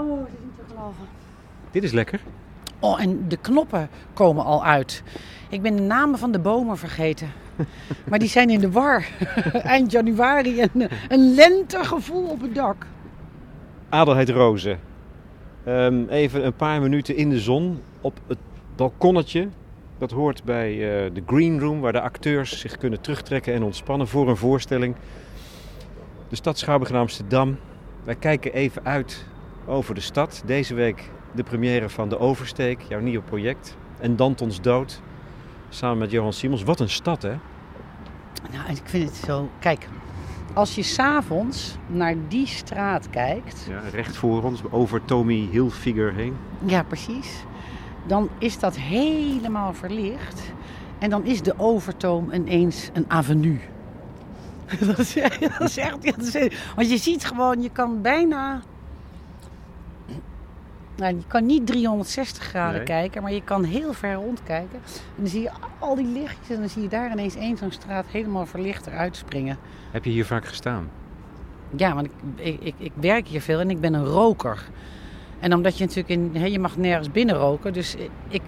Oh, dat is niet te geloven. Dit is lekker. Oh, en de knoppen komen al uit. Ik ben de namen van de bomen vergeten. Maar die zijn in de war. Eind januari en een lentegevoel op het dak. Adelheid Rozen. Ehm, even een paar minuten in de zon op het balkonnetje. Dat hoort bij eh, de Green Room, waar de acteurs zich kunnen terugtrekken en ontspannen voor een voorstelling. De stad Schouwburg in Amsterdam. Wij kijken even uit over de stad. Deze week de première van De Oversteek, jouw nieuwe project. En Dantons Dood, samen met Johan Simons. Wat een stad, hè? Nou, ik vind het zo. Kijk, als je s'avonds naar die straat kijkt. Ja, recht voor ons, over Tommy Hilfiger heen. Ja, precies. Dan is dat helemaal verlicht. En dan is de Overtoom ineens een avenue. dat, is, dat is echt. dat is- want je ziet gewoon, je kan bijna. Nou, je kan niet 360 graden Nee. kijken, maar je kan heel ver rondkijken. En dan zie je al die lichtjes en dan zie je daar ineens één zo'n straat helemaal verlicht eruit springen. Heb je hier vaak gestaan? Ja, want ik, ik, ik, ik werk hier veel en ik ben een roker. En omdat je natuurlijk in, hè, je mag nergens binnen roken, dus ik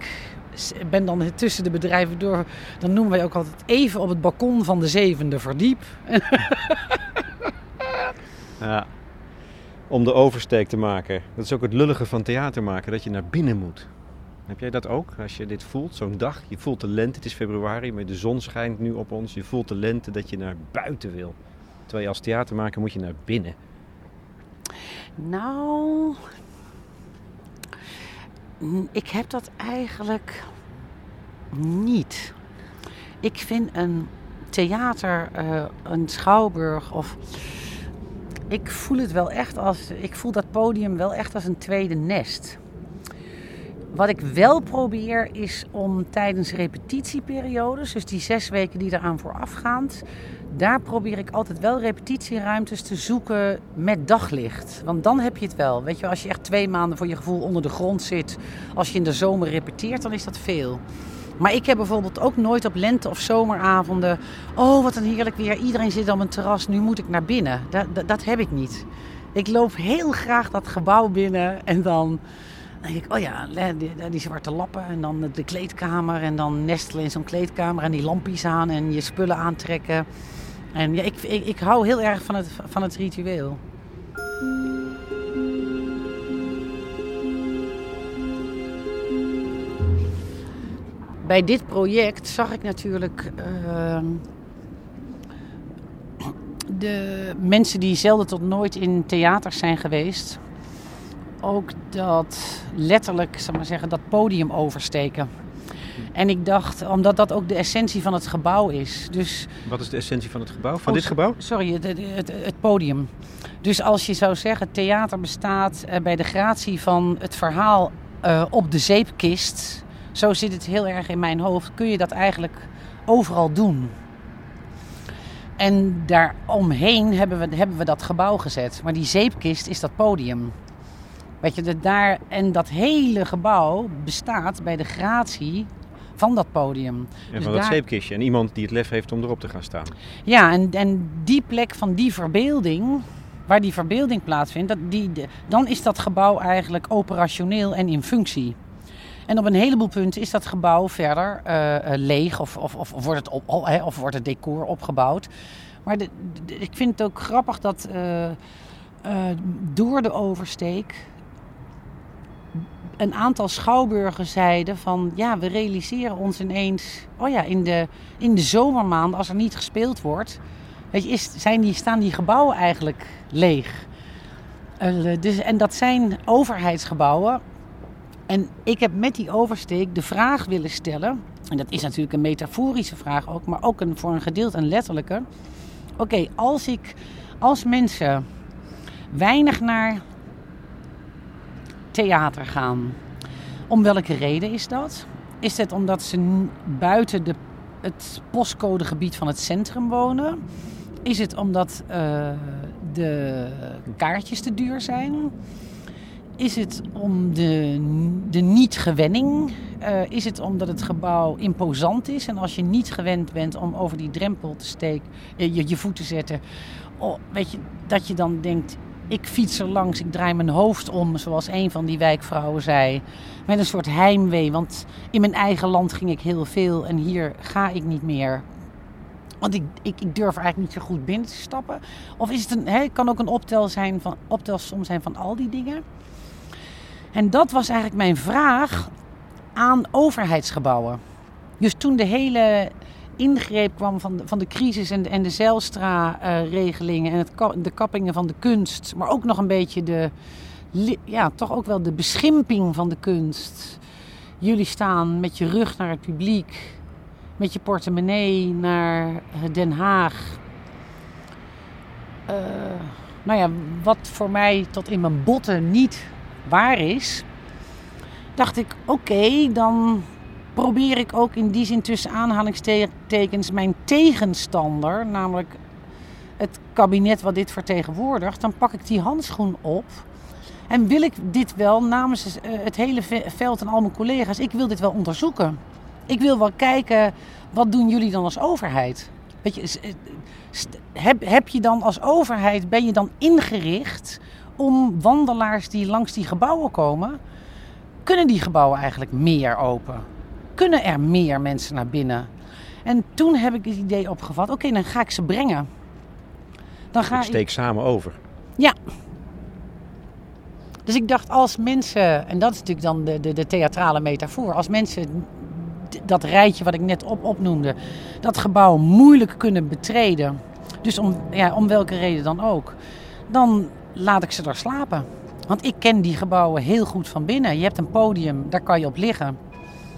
ben dan tussen de bedrijven door. Dan noemen wij ook altijd even op het balkon van de zevende verdiep. Ja. Om de oversteek te maken. Dat is ook het lullige van theater maken, dat je naar binnen moet. Heb jij dat ook? Als je dit voelt, zo'n dag, je voelt de lente, het is februari, maar de zon schijnt nu op ons. Je voelt de lente dat je naar buiten wil. Terwijl je als theatermaker moet je naar binnen. Nou, ik heb dat eigenlijk niet. Ik vind een theater, eh, een schouwburg of. Ik voel het wel echt als. Ik voel dat podium wel echt als een tweede nest. Wat ik wel probeer is om tijdens repetitieperiodes, dus die zes weken die eraan voorafgaand, daar probeer ik altijd wel repetitieruimtes te zoeken met daglicht. Want dan heb je het wel. Weet je, als je echt twee maanden voor je gevoel onder de grond zit, als je in de zomer repeteert, dan is dat veel. Maar ik heb bijvoorbeeld ook nooit op lente- of zomeravonden. Oh, wat een heerlijk weer. Iedereen zit op een terras. Nu moet ik naar binnen. Dat, dat, dat heb ik niet. Ik loop heel graag dat gebouw binnen. En dan denk ik, oh ja, die, die zwarte lappen. En dan de kleedkamer. En dan nestelen in zo'n kleedkamer. En die lampjes aan. En je spullen aantrekken. En ja, ik, ik, ik hou heel erg van het, van het ritueel. Bij dit project zag ik natuurlijk ehm, de mensen die zelden tot nooit in theaters zijn geweest, ook dat letterlijk, zal maar zeggen, dat podium oversteken. En ik dacht, omdat dat ook de essentie van het gebouw is. Dus Wat is de essentie van het gebouw? Van Oh, dit gebouw? Sorry, het, het, het, het podium. Dus als je zou zeggen, theater bestaat eh, bij de gratie van het verhaal eh, op de zeepkist. Zo zit het heel erg in mijn hoofd. Kun je dat eigenlijk overal doen. En daaromheen hebben we, hebben we dat gebouw gezet. Maar die zeepkist is dat podium. Weet je, dat daar, en dat hele gebouw bestaat bij de gratie van dat podium. En Dus van dat daar- zeepkistje. En iemand die het lef heeft om erop te gaan staan. Ja, en, en die plek van die verbeelding, waar die verbeelding plaatsvindt, dat die, de- dan is dat gebouw eigenlijk operationeel en in functie. En op een heleboel punten is dat gebouw verder eh, eh, leeg of, of, of, wordt het op, of, hè, of wordt decor opgebouwd. Maar ik vind het ook grappig dat eh, door de oversteek een aantal schouwburgen zeiden van ja, we realiseren ons ineens, oh ja, in de, in de zomermaanden als er niet gespeeld wordt, weet je, is, zijn die, staan die gebouwen eigenlijk leeg. Dus, en dat zijn overheidsgebouwen. En ik heb met die oversteek de vraag willen stellen, en dat is natuurlijk een metaforische vraag ook, maar ook een, voor een gedeelte een letterlijke. Oké, als ik, als mensen weinig naar theater gaan. Om welke reden is dat? Is het omdat ze buiten de, het postcodegebied van het centrum wonen? Is het omdat eh, de kaartjes te duur zijn? Is het om de, de niet-gewenning? Eh, is het omdat het gebouw imposant is en als je niet gewend bent om over die drempel te steken, je, je voet te zetten, oh, weet je, dat je dan denkt, ik fiets er langs, ik draai mijn hoofd om, zoals een van die wijkvrouwen zei. Met een soort heimwee, want in mijn eigen land ging ik heel veel en hier ga ik niet meer. Want ik, ik, durf eigenlijk niet zo goed binnen te stappen. Of is het een, kan ook een optel zijn van, optelsom zijn van al die dingen. En dat was eigenlijk mijn vraag aan overheidsgebouwen. Dus toen de hele ingreep kwam van de, van de crisis en de, en de Zijlstra-regelingen en het, de kappingen van de kunst, maar ook nog een beetje de, ja, toch ook wel de beschimping van de kunst. Jullie staan met je rug naar het publiek, met je portemonnee naar Den Haag. Uh, nou ja, wat voor mij tot in mijn botten niet waar is, dacht ik: oké, dan probeer ik ook in die zin tussen aanhalingstekens mijn tegenstander, namelijk het kabinet wat dit vertegenwoordigt, dan pak ik die handschoen op. En wil ik dit wel namens eh, het hele veld en al mijn collega's, ik wil dit wel onderzoeken. Ik wil wel kijken, wat doen jullie dan als overheid? Weet je, eh, heb, heb je dan als overheid, ben je dan ingericht om wandelaars die langs die gebouwen komen, kunnen die gebouwen eigenlijk meer open? kunnen er meer mensen naar binnen? En toen heb ik het idee opgevat, oké, dan ga ik ze brengen. Dan ga ik steek samen over. Ja. Dus ik dacht, als mensen, en dat is natuurlijk dan de, de, de theatrale metafoor, als mensen dat rijtje wat ik net op, opnoemde, dat gebouw moeilijk kunnen betreden, dus om, ja, om welke reden dan ook, dan laat ik ze daar slapen. Want ik ken die gebouwen heel goed van binnen. Je hebt een podium, daar kan je op liggen.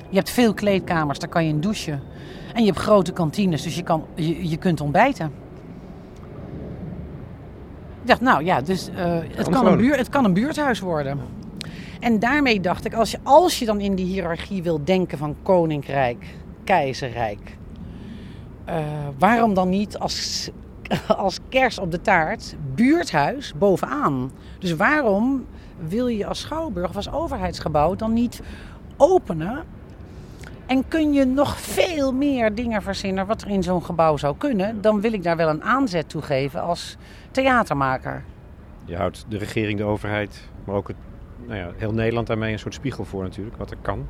Je hebt veel kleedkamers, daar kan je in douchen. En je hebt grote kantines, dus je, kan, je, je kunt ontbijten. Ik dacht, nou ja, dus uh, het, kan een buurt, het kan een buurthuis worden. En daarmee dacht ik, als je, als je dan in die hiërarchie wil denken van koninkrijk, keizerrijk, uh, waarom dan niet als, als kers op de taart buurthuis bovenaan? Dus waarom wil je als schouwburg of als overheidsgebouw dan niet openen en kun je nog veel meer dingen verzinnen wat er in zo'n gebouw zou kunnen, dan wil ik daar wel een aanzet toe geven als theatermaker. Je houdt de regering, de overheid, maar ook het, nou ja, heel Nederland daarmee een soort spiegel voor natuurlijk, wat er kan.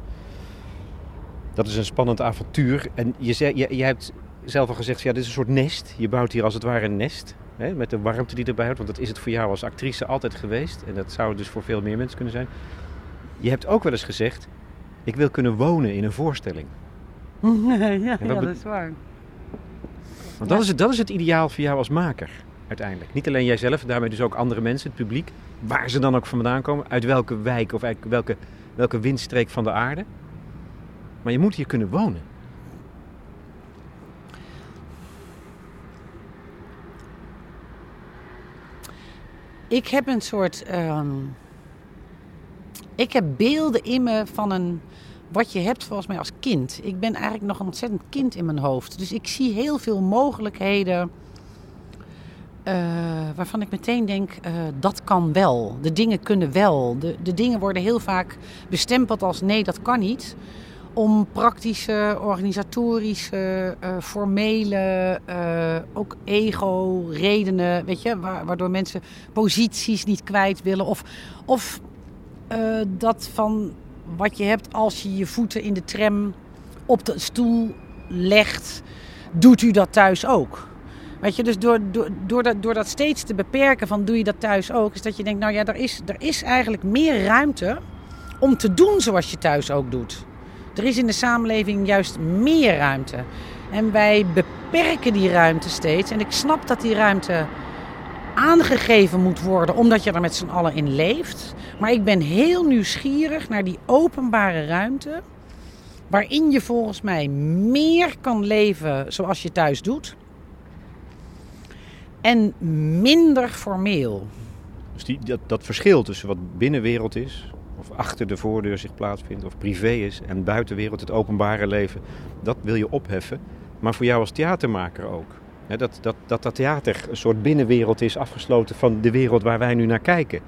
Dat is een spannend avontuur. En je, zei, je, je hebt zelf al gezegd, ja, dit is een soort nest. Je bouwt hier als het ware een nest. Hè, met de warmte die erbij houdt. Want dat is het voor jou als actrice altijd geweest. En dat zou het dus voor veel meer mensen kunnen zijn. Je hebt ook wel eens gezegd, ik wil kunnen wonen in een voorstelling. ja, ja, dat is waar. Want dat, is het, dat is het ideaal voor jou als maker, uiteindelijk. Niet alleen jijzelf, daarmee dus ook andere mensen, het publiek. Waar ze dan ook vandaan komen, uit welke wijk of uit welke, welke windstreek van de aarde. Maar je moet hier kunnen wonen. Ik heb een soort. Ehm, ik heb beelden in me van een wat je hebt volgens mij als kind. Ik ben eigenlijk nog een ontzettend kind in mijn hoofd. Dus ik zie heel veel mogelijkheden uh, waarvan ik meteen denk, uh, dat kan wel. De dingen kunnen wel. De, de dingen worden heel vaak bestempeld als nee, dat kan niet. Om praktische, organisatorische, uh, formele, ook ego-redenen, weet je, waardoor mensen posities niet kwijt willen. Of, of dat van wat je hebt als je je voeten in de tram op de stoel legt, doet u dat thuis ook. Weet je, dus door, door, door, dat, door dat steeds te beperken van doe je dat thuis ook, is dat je denkt, nou ja, er is, er is eigenlijk meer ruimte om te doen zoals je thuis ook doet. Er is in de samenleving juist meer ruimte. En wij beperken die ruimte steeds. En ik snap dat die ruimte aangegeven moet worden omdat je er met z'n allen in leeft. Maar ik ben heel nieuwsgierig naar die openbare ruimte. Waarin je volgens mij meer kan leven zoals je thuis doet. En minder formeel. Dus die, dat, dat verschil tussen wat binnenwereld is, achter de voordeur zich plaatsvindt, of privé is, en buitenwereld, het openbare leven, dat wil je opheffen. Maar voor jou als theatermaker ook dat, dat, dat dat theater een soort binnenwereld is afgesloten van de wereld waar wij nu naar kijken.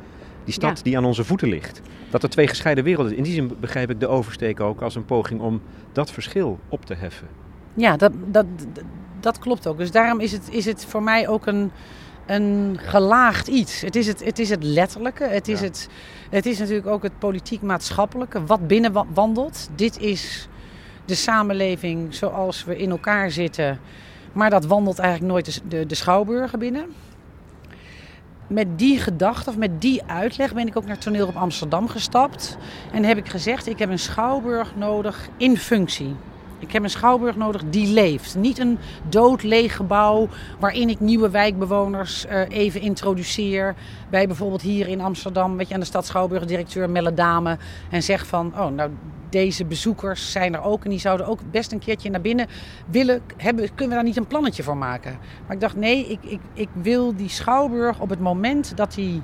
Die stad die aan onze voeten ligt. Dat er twee gescheiden werelden In die zin begrijp ik de oversteek ook als een poging om dat verschil op te heffen. Ja, dat, dat, dat klopt ook. Dus daarom is het, is het voor mij ook een, een gelaagd iets. Het is het, het, is het letterlijke. Het is, Ja. het, het is natuurlijk ook het politiek-maatschappelijke. Wat binnenwandelt. Dit is de samenleving zoals we in elkaar zitten. Maar dat wandelt eigenlijk nooit de, de, de schouwburgen binnen. Met die gedachte of met die uitleg ben ik ook naar toneel op Amsterdam gestapt. En heb ik gezegd, ik heb een schouwburg nodig in functie. Ik heb een schouwburg nodig die leeft. Niet een dood leeg gebouw waarin ik nieuwe wijkbewoners eh, even introduceer. Bij bijvoorbeeld hier in Amsterdam, weet je, aan de stad Schouwburg, directeur Melledame. En zeg van, oh nou, deze bezoekers zijn er ook. En die zouden ook best een keertje naar binnen willen hebben. Kunnen we daar niet een plannetje voor maken? Maar ik dacht, nee, ik, ik, ik wil die Schouwburg op het moment dat die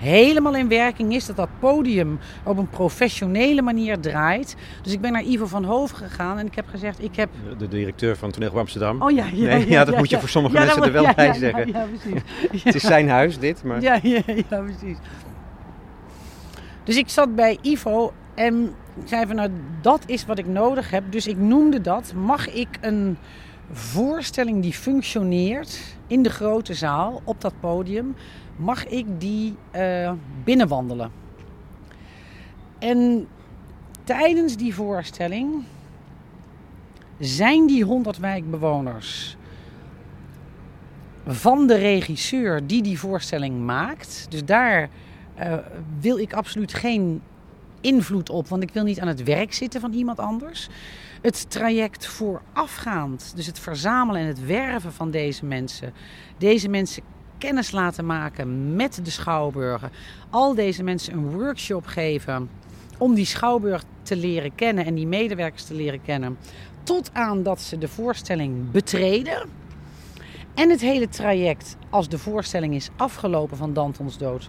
helemaal in werking is. Dat dat podium op een professionele manier draait. Dus ik ben naar Ivo van Hoven gegaan en ik heb gezegd, ik heb... De directeur van Toneel Amsterdam. Oh ja, ja, Nee, ja, dat moet je voor sommige Ja, mensen er wel bij ja, ja, zeggen. Ja, ja, precies. Het is zijn huis, dit. Maar... Ja, ja, ja, precies. Dus ik zat bij Ivo en ik zei van nou, dat is wat ik nodig heb. Dus ik noemde dat, mag ik een voorstelling die functioneert in de grote zaal, op dat podium, mag ik die eh, binnenwandelen? En tijdens die voorstelling zijn die 100 wijkbewoners van de regisseur die die voorstelling maakt. Dus daar eh, wil ik absoluut geen invloed op, want ik wil niet aan het werk zitten van iemand anders. Het traject voorafgaand, dus het verzamelen en het werven van deze mensen. Deze mensen kennis laten maken met de schouwburgen. Al deze mensen een workshop geven om die schouwburg te leren kennen en die medewerkers te leren kennen. Tot aan dat ze de voorstelling betreden. En het hele traject, als de voorstelling is afgelopen van Dantons dood.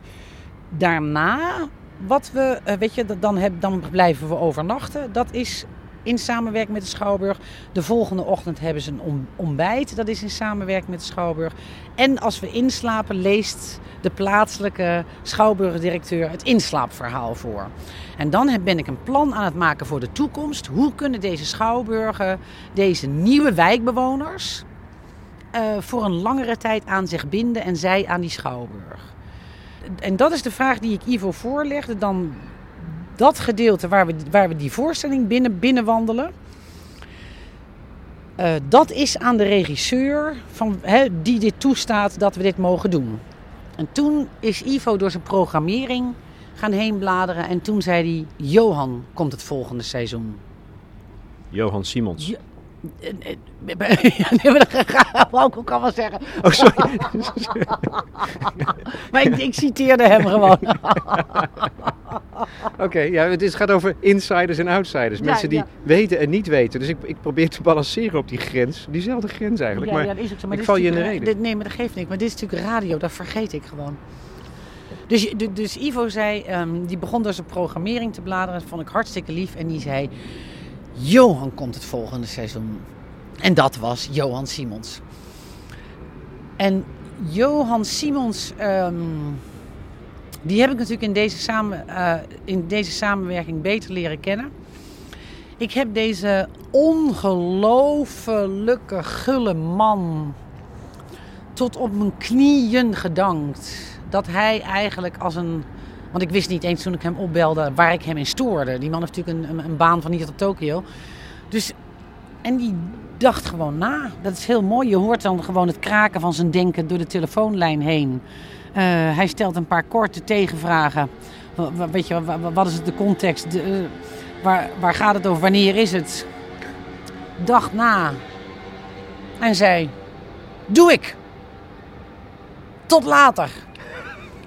Daarna, wat we, eh, weet je, dan, heb, dan blijven we overnachten. Dat is in samenwerking met de Schouwburg. De volgende ochtend hebben ze een ontbijt. Dat is in samenwerking met de Schouwburg. En als we inslapen, leest de plaatselijke Schouwburgdirecteur het inslaapverhaal voor. En dan ben ik een plan aan het maken voor de toekomst. Hoe kunnen deze Schouwburgen, deze nieuwe wijkbewoners eh, voor een langere tijd aan zich binden en zij aan die schouwburg. En dat is de vraag die ik Ivo voorlegde. Dan dat gedeelte waar we, waar we die voorstelling binnen, binnenwandelen. eh, dat is aan de regisseur van, die dit toestaat dat we dit mogen doen. En toen is Ivo door zijn programmering gaan heen bladeren. En toen zei hij, Johan komt het volgende seizoen. Johan Simons. Nee, maar dat ga- wou ik ook al wel zeggen. Oh, sorry. Maar ik, ik citeerde hem gewoon. Oké, ja, het is- gaat over insiders en outsiders. Ja, Mensen die weten en niet weten. Dus ik, ik probeer te balanceren op die grens. Diezelfde grens eigenlijk. Ja, maar ja, dat is ook zo. Maar ik val je in de reden. dit- nee, maar dat geeft niks. Maar dit is natuurlijk radio, dat vergeet ik gewoon. Dus, je- du- dus Ivo zei, ehm, die begon dus op programmering te bladeren. Dat vond ik hartstikke lief. En die zei, Johan komt het volgende seizoen. En dat was Johan Simons. En Johan Simons, ehm, die heb ik natuurlijk in deze, samen, eh, in deze samenwerking beter leren kennen. Ik heb deze ongelofelijke gulle man tot op mijn knieën gedankt. Dat hij eigenlijk als een. Want ik wist niet eens toen ik hem opbelde waar ik hem in stoorde. Die man heeft natuurlijk een, een, een baan van hier tot Tokio. Dus, en die dacht gewoon na. Dat is heel mooi. Je hoort dan gewoon het kraken van zijn denken door de telefoonlijn heen. Eh, hij stelt een paar korte tegenvragen. Weet je, wa- wa- wat is het de context? De, eh, waar, waar gaat het over? Wanneer is het? Dacht na. En zei: Doe ik. Tot later.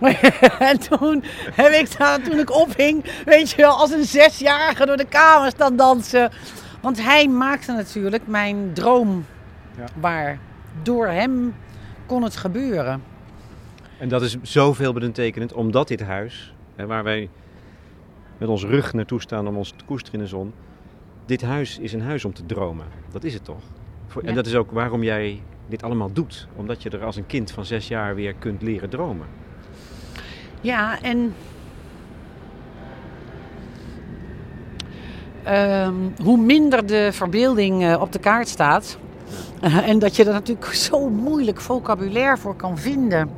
en toen heb ik daar, toen ik ophing, weet je wel, als een zesjarige door de kamer staan dansen. Want hij maakte natuurlijk mijn droom Ja. waar. Door hem kon het gebeuren. En dat is zoveel betekenend, omdat dit huis, hè, waar wij met ons rug naartoe staan om ons te koesteren in de zon. Dit huis is een huis om te dromen. Dat is het toch? Voor- En Ja. dat is ook waarom jij dit allemaal doet. Omdat je er als een kind van zes jaar weer kunt leren dromen. Ja, en. Ehm, hoe minder de verbeelding eh, op de kaart staat, Eh, en dat je er natuurlijk zo moeilijk vocabulaire voor kan vinden.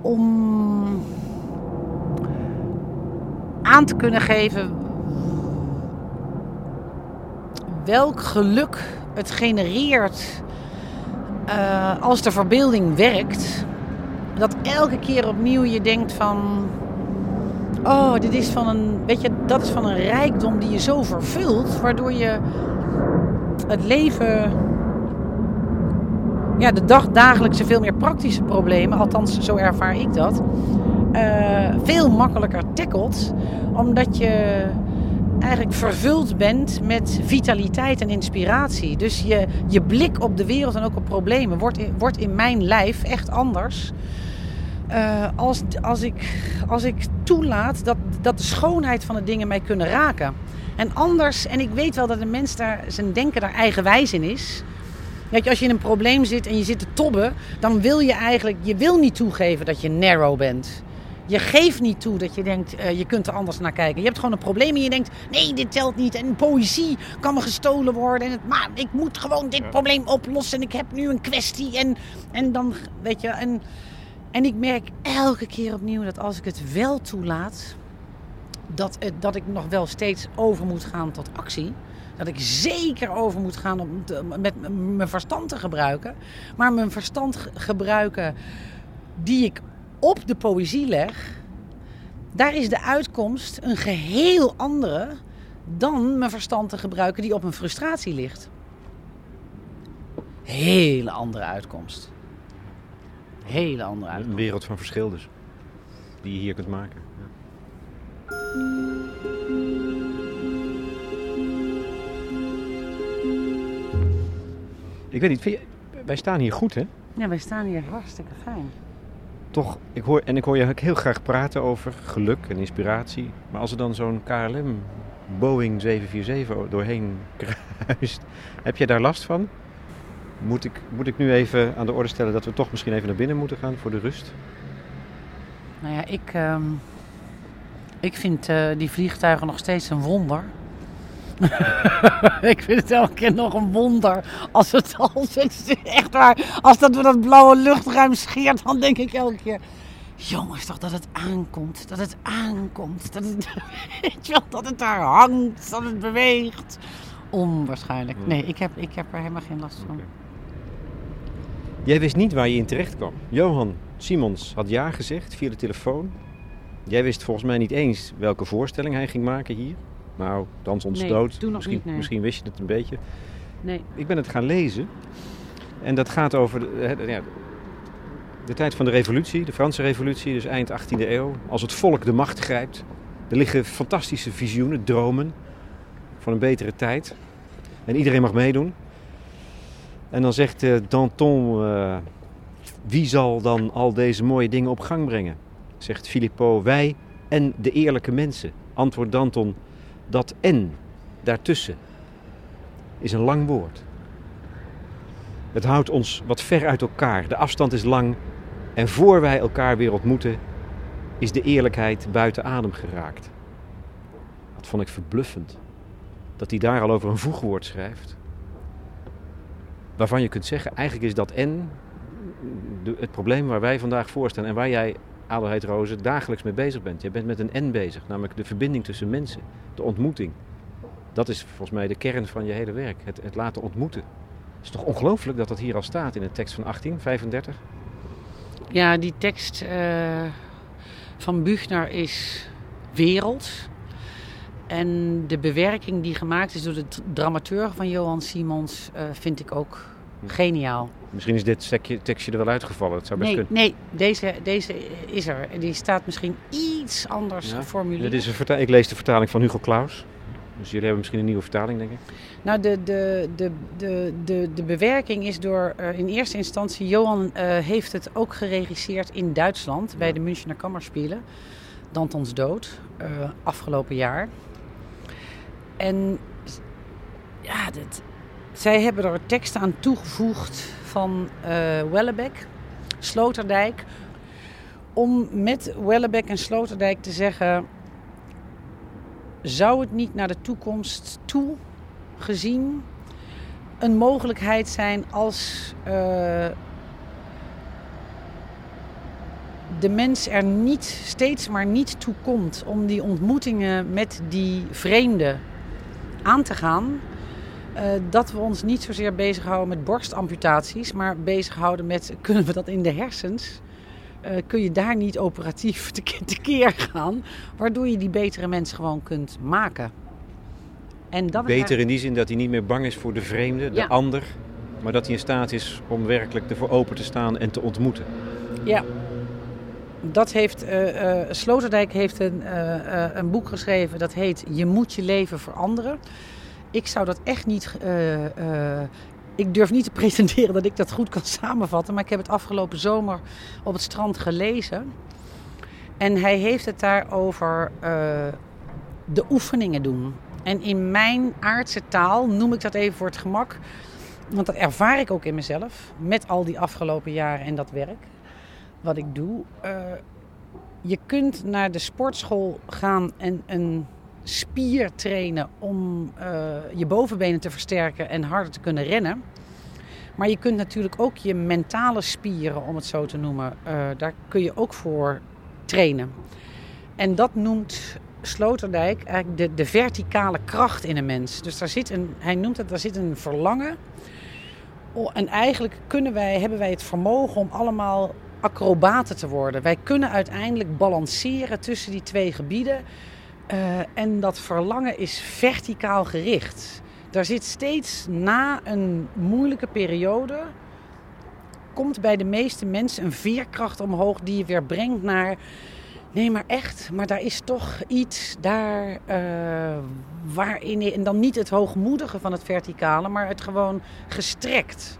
Om aan te kunnen geven welk geluk het genereert eh, als de verbeelding werkt. Elke keer opnieuw je denkt van oh, dit is van een, weet je, dat is van een rijkdom die je zo vervult, waardoor je het leven, ja, de dag, dagelijkse veel meer praktische problemen, althans zo ervaar ik dat, uh, veel makkelijker tackelt, omdat je eigenlijk vervuld bent met vitaliteit en inspiratie. Dus je, je blik op de wereld en ook op problemen wordt wordt in mijn lijf echt anders. Uh, als, als, ik, als ik toelaat dat, dat de schoonheid van de dingen mij kunnen raken. En anders, en ik weet wel dat een mens daar zijn denken daar eigenwijs in is. Weet je, als je in een probleem zit en je zit te tobben, dan wil je eigenlijk, je wil niet toegeven dat je narrow bent. Je geeft niet toe dat je denkt, uh, je kunt er anders naar kijken. Je hebt gewoon een probleem en je denkt, nee, dit telt niet. En poëzie kan me gestolen worden. En het, maar ik moet gewoon dit probleem oplossen. En ik heb nu een kwestie. En, en dan, weet je, en en ik merk elke keer opnieuw dat als ik het wel toelaat, dat, dat ik nog wel steeds over moet gaan tot actie. Dat ik zeker over moet gaan om met mijn verstand te gebruiken. Maar mijn verstand gebruiken die ik op de poëzie leg, daar is de uitkomst een geheel andere dan mijn verstand te gebruiken die op een frustratie ligt. Hele andere uitkomst hele andere uitkomst. Een wereld van verschil dus. Die je hier kunt maken. Ja. Ik weet niet, je, wij staan hier goed hè? Ja, wij staan hier hartstikke fijn. Toch, ik hoor, en ik hoor je heel graag praten over geluk en inspiratie. Maar als er dan zo'n KLM Boeing 747 doorheen kruist, heb je daar last van? Moet ik, moet ik nu even aan de orde stellen dat we toch misschien even naar binnen moeten gaan voor de rust? Nou ja, ik, uh, ik vind uh, die vliegtuigen nog steeds een wonder. ik vind het elke keer nog een wonder. Als het als het, echt waar, als dat door dat blauwe luchtruim scheert, dan denk ik elke keer. Jongens, toch dat het aankomt. Dat het aankomt. Dat het, weet je wel, dat het daar hangt. Dat het beweegt. Onwaarschijnlijk. Nee, ik heb, ik heb er helemaal geen last van. Jij wist niet waar je in terecht kwam. Johan Simons had ja gezegd via de telefoon. Jij wist volgens mij niet eens welke voorstelling hij ging maken hier. Nou, Dans ons nee, dood. Misschien, niet, misschien wist je het een beetje. Nee. Ik ben het gaan lezen. En dat gaat over de, de tijd van de revolutie, de Franse revolutie, dus eind 18e eeuw. Als het volk de macht grijpt. Er liggen fantastische visioenen, dromen van een betere tijd. En iedereen mag meedoen. En dan zegt uh, Danton, uh, wie zal dan al deze mooie dingen op gang brengen? Zegt Filippo, wij en de eerlijke mensen. Antwoordt Danton, dat en daartussen is een lang woord. Het houdt ons wat ver uit elkaar. De afstand is lang. En voor wij elkaar weer ontmoeten, is de eerlijkheid buiten adem geraakt. Dat vond ik verbluffend. Dat hij daar al over een voegwoord schrijft waarvan je kunt zeggen, eigenlijk is dat en het probleem waar wij vandaag voor staan en waar jij, Adelheid Rozen, dagelijks mee bezig bent. Je bent met een en bezig, namelijk de verbinding tussen mensen, de ontmoeting. Dat is volgens mij de kern van je hele werk, het, het laten ontmoeten. Het is toch ongelooflijk dat dat hier al staat in de tekst van 1835? Ja, die tekst uh, van Buchner is wereld. En de bewerking die gemaakt is door de dramateur van Johan Simons uh, vind ik ook hm. geniaal. Misschien is dit tekstje er wel uitgevallen. Het zou best nee, kunnen. nee deze, deze is er. Die staat misschien iets anders ja. geformuleerd. Dit is een ik lees de vertaling van Hugo Claus. Dus jullie hebben misschien een nieuwe vertaling, denk ik. Nou, de, de, de, de, de, de bewerking is door uh, in eerste instantie... Johan uh, heeft het ook geregisseerd in Duitsland bij de Münchener Kammerspielen. Dantons dood, uh, afgelopen jaar. En ja, dit, zij hebben er teksten aan toegevoegd van uh, Sloterdijk. Om met Wellebeck en Sloterdijk te zeggen: zou het niet naar de toekomst toe gezien een mogelijkheid zijn als uh, de mens er niet, steeds maar niet toe komt om die ontmoetingen met die vreemden aan te gaan. Uh, dat we ons niet zozeer bezighouden met borstamputaties, maar bezighouden met kunnen we dat in de hersens? Uh, kun je daar niet operatief tekeer gaan, waardoor je die betere mens gewoon kunt maken. En dat Beter in die zin dat hij niet meer bang is voor de vreemde, de ander, maar dat hij in staat is om werkelijk ervoor open te staan en te ontmoeten. Ja, dat heeft, uh, uh, Sloterdijk heeft een, uh, een boek geschreven dat heet Je moet je leven veranderen. Ik zou dat echt niet. ik durf niet te presenteren dat ik dat goed kan samenvatten, maar ik heb het afgelopen zomer op het strand gelezen. En hij heeft het daar over de oefeningen doen. En in mijn aardse taal noem ik dat even voor het gemak. Want dat ervaar ik ook in mezelf. Met al die afgelopen jaren en dat werk. Wat ik doe. Uh, je kunt naar de sportschool gaan en een spier trainen om uh, je bovenbenen te versterken en harder te kunnen rennen. Maar je kunt natuurlijk ook je mentale spieren, om het zo te noemen, uh, daar kun je ook voor trainen. En dat noemt Sloterdijk eigenlijk de, de verticale kracht in een mens. Dus daar zit een, hij noemt het, daar zit een verlangen. En eigenlijk kunnen wij, hebben wij het vermogen om allemaal acrobaten te worden. Wij kunnen uiteindelijk balanceren tussen die twee gebieden. Uh, en dat verlangen is verticaal gericht. Daar zit steeds na een moeilijke periode. Komt bij de meeste mensen een veerkracht omhoog die je weer brengt naar Nee, maar echt. Maar daar is toch iets daar uh, waarin... En dan niet het hoogmoedige van het verticale, maar het gewoon gestrekt.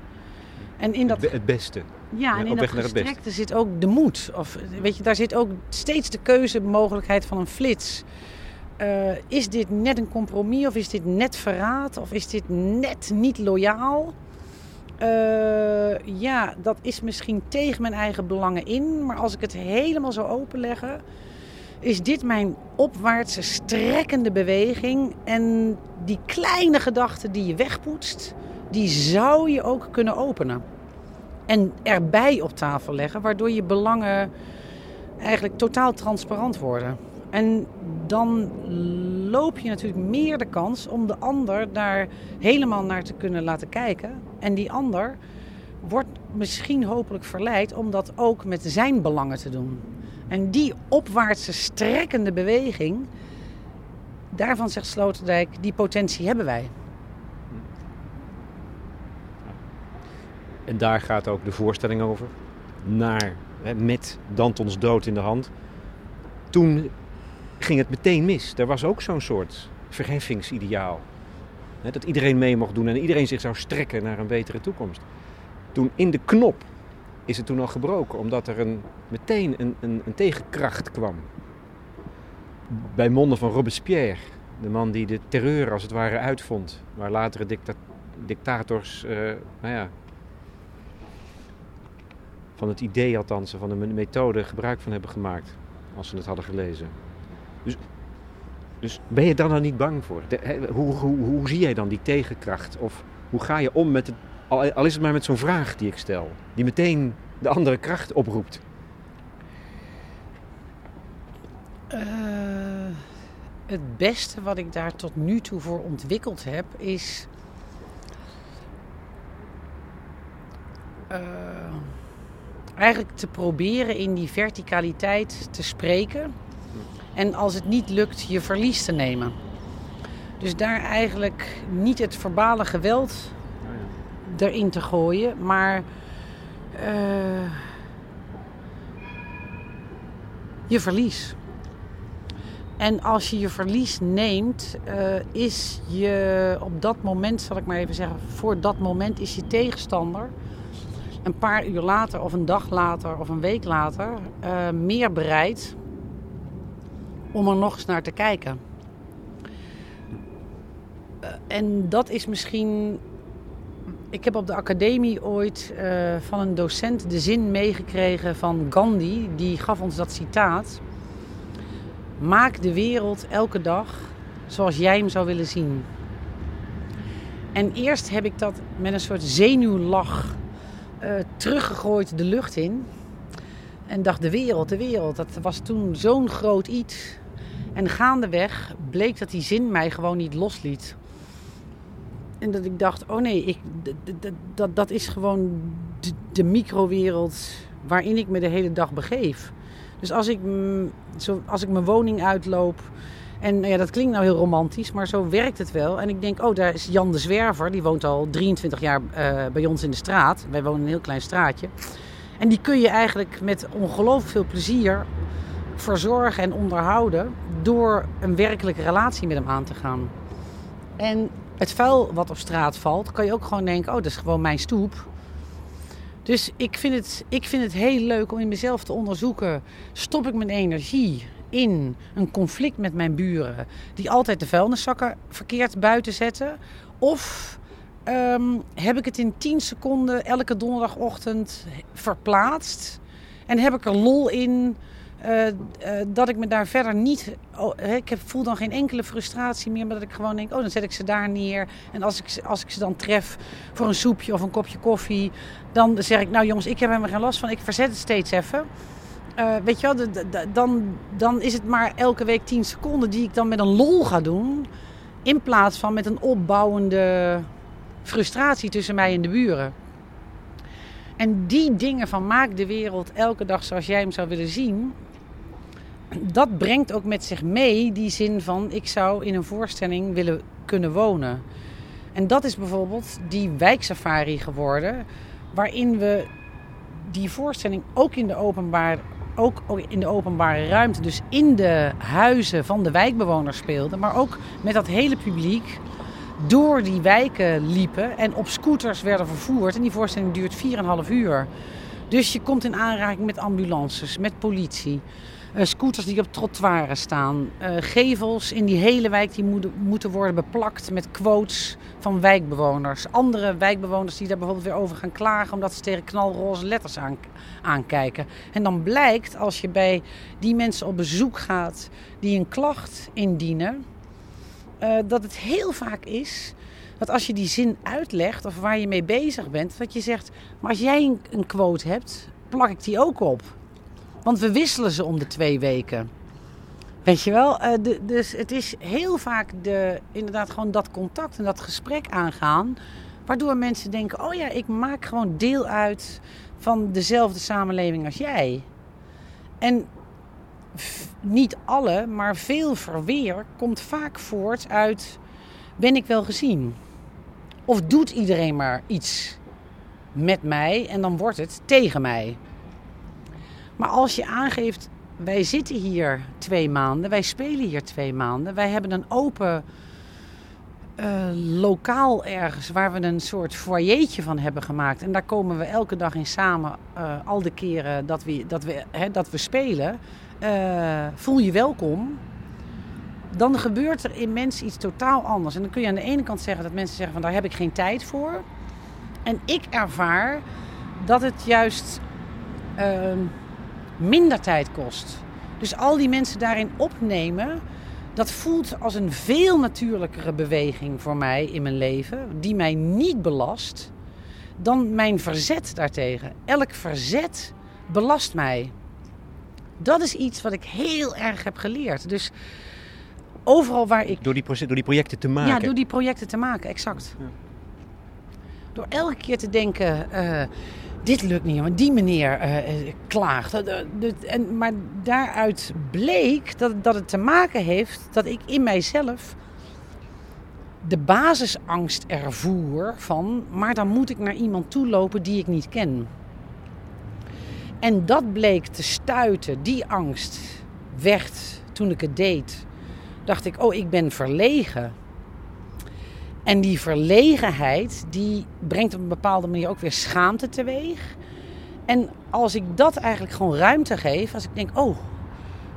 En in dat... Het beste. Ja, en in dat gestrekte zit ook de moed. Of, weet je, daar zit ook steeds de keuzemogelijkheid van een flits. Uh, is dit net een compromis of is dit net verraad? Of is dit net niet loyaal? Uh, ja, dat is misschien tegen mijn eigen belangen in. Maar als ik het helemaal zou openleggen, is dit mijn opwaartse strekkende beweging. En die kleine gedachte die je wegpoetst, die zou je ook kunnen openen. En erbij op tafel leggen, waardoor je belangen eigenlijk totaal transparant worden. En dan loop je natuurlijk meer de kans om de ander daar helemaal naar te kunnen laten kijken. En die ander wordt misschien hopelijk verleid om dat ook met zijn belangen te doen. En die opwaartse strekkende beweging, daarvan zegt Sloterdijk, die potentie hebben wij. En daar gaat ook de voorstelling over. Naar, met Dantons dood in de hand. Toen ging het meteen mis. Er was ook zo'n soort verheffingsideaal. Dat iedereen mee mocht doen en iedereen zich zou strekken naar een betere toekomst. Toen in de knop is het toen al gebroken, omdat er een, meteen een, een, een tegenkracht kwam. Bij monden van Robespierre, de man die de terreur als het ware uitvond, waar latere dicta dictators, uh, nou ja, van het idee althans, van de methode gebruik van hebben gemaakt, als ze het hadden gelezen. Dus, dus ben je daar nou niet bang voor? hoe, hoe, hoe zie jij dan die tegenkracht? Of hoe ga je om met het, al, is het maar met zo'n vraag die ik stel, die meteen de andere kracht oproept? Uh, het beste wat ik daar tot nu toe voor ontwikkeld heb is. Uh, eigenlijk te proberen in die verticaliteit te spreken en als het niet lukt, je verlies te nemen. Dus daar eigenlijk niet het verbale geweld erin te gooien, maar uh, je verlies. En als je je verlies neemt, uh, is je op dat moment, zal ik maar even zeggen, voor dat moment is je tegenstander een paar uur later of een dag later of een week later uh, meer bereid om er nog eens naar te kijken. Uh, en dat is misschien. Ik heb op de academie ooit uh, van een docent de zin meegekregen van Gandhi. Die gaf ons dat citaat. Maak de wereld elke dag zoals jij hem zou willen zien. En eerst heb ik dat met een soort zenuwlach uh, teruggegooid de lucht in. En dacht, de wereld, de wereld. Dat was toen zo'n groot iets. En gaandeweg bleek dat die zin mij gewoon niet losliet. En dat ik dacht, oh nee, ik, dat, dat is gewoon de, microwereld waarin ik me de hele dag begeef. Dus als ik, zo, als ik mijn woning uitloop. En nou ja, dat klinkt nou heel romantisch, maar zo werkt het wel. En ik denk, oh, daar is Jan de Zwerver. Die woont al 23 jaar uh, bij ons in de straat. Wij wonen in een heel klein straatje. En die kun je eigenlijk met ongelooflijk veel plezier verzorgen en onderhouden. door een werkelijke relatie met hem aan te gaan. En het vuil wat op straat valt, kan je ook gewoon denken: oh, dat is gewoon mijn stoep. Dus ik vind, het, ik vind het heel leuk om in mezelf te onderzoeken: stop ik mijn energie in een conflict met mijn buren, die altijd de vuilniszakken verkeerd buiten zetten? Of ehm, heb ik het in 10 seconden elke donderdagochtend verplaatst en heb ik er lol in? Uh, uh, dat ik me daar verder niet. Oh, ik voel dan geen enkele frustratie meer. Maar dat ik gewoon denk: oh, dan zet ik ze daar neer. En als ik, als ik ze dan tref voor een soepje of een kopje koffie. Dan zeg ik: Nou jongens, ik heb er geen last van. Ik verzet het steeds even. Uh, weet je wel, dan, dan is het maar elke week 10 seconden die ik dan met een lol ga doen. In plaats van met een opbouwende frustratie tussen mij en de buren. En die dingen van maak de wereld elke dag zoals jij hem zou willen zien dat brengt ook met zich mee die zin van ik zou in een voorstelling willen kunnen wonen. En dat is bijvoorbeeld die wijksafari geworden, waarin we die voorstelling ook in de openbaar, ook in de openbare ruimte, dus in de huizen van de wijkbewoners speelden, maar ook met dat hele publiek door die wijken liepen en op scooters werden vervoerd. En die voorstelling duurt 4,5 uur. Dus je komt in aanraking met ambulances, met politie. Uh, scooters die op trottoiren staan. Uh, gevels in die hele wijk die moeten, worden beplakt met quotes van wijkbewoners. Andere wijkbewoners die daar bijvoorbeeld weer over gaan klagen omdat ze tegen knalroze letters aan, aankijken. En dan blijkt als je bij die mensen op bezoek gaat die een klacht indienen, uh, dat het heel vaak is dat als je die zin uitlegt of waar je mee bezig bent, dat je zegt, maar als jij een quote hebt, plak ik die ook op. Want we wisselen ze om de twee weken. Weet je wel? De, dus het is heel vaak de, inderdaad gewoon dat contact en dat gesprek aangaan. Waardoor mensen denken: oh ja, ik maak gewoon deel uit van dezelfde samenleving als jij. En niet alle, maar veel verweer komt vaak voort uit: ben ik wel gezien? Of doet iedereen maar iets met mij en dan wordt het tegen mij? Maar als je aangeeft, wij zitten hier twee maanden, wij spelen hier twee maanden, wij hebben een open uh, lokaal ergens waar we een soort foyertje van hebben gemaakt. En daar komen we elke dag in samen, uh, al de keren dat we, dat we, hè, dat we spelen. Uh, voel je welkom. Dan gebeurt er in mensen iets totaal anders. En dan kun je aan de ene kant zeggen dat mensen zeggen van daar heb ik geen tijd voor. En ik ervaar dat het juist ehm, minder tijd kost. Dus al die mensen daarin opnemen, dat voelt als een veel natuurlijkere beweging voor mij in mijn leven, die mij niet belast, dan mijn verzet daartegen. Elk verzet belast mij. Dat is iets wat ik heel erg heb geleerd. Dus overal waar ik. Door die, door die projecten te maken. Ja, door die projecten te maken, exact. Ja. Door elke keer te denken. Uh, dit lukt niet, want die meneer uh, klaagt. En, maar daaruit bleek dat, dat het te maken heeft dat ik in mijzelf de basisangst ervoer van, maar dan moet ik naar iemand toe lopen die ik niet ken. En dat bleek te stuiten, die angst werd toen ik het deed. Dacht ik, oh, ik ben verlegen. En die verlegenheid, die brengt op een bepaalde manier ook weer schaamte teweeg. En als ik dat eigenlijk gewoon ruimte geef, als ik denk, oh,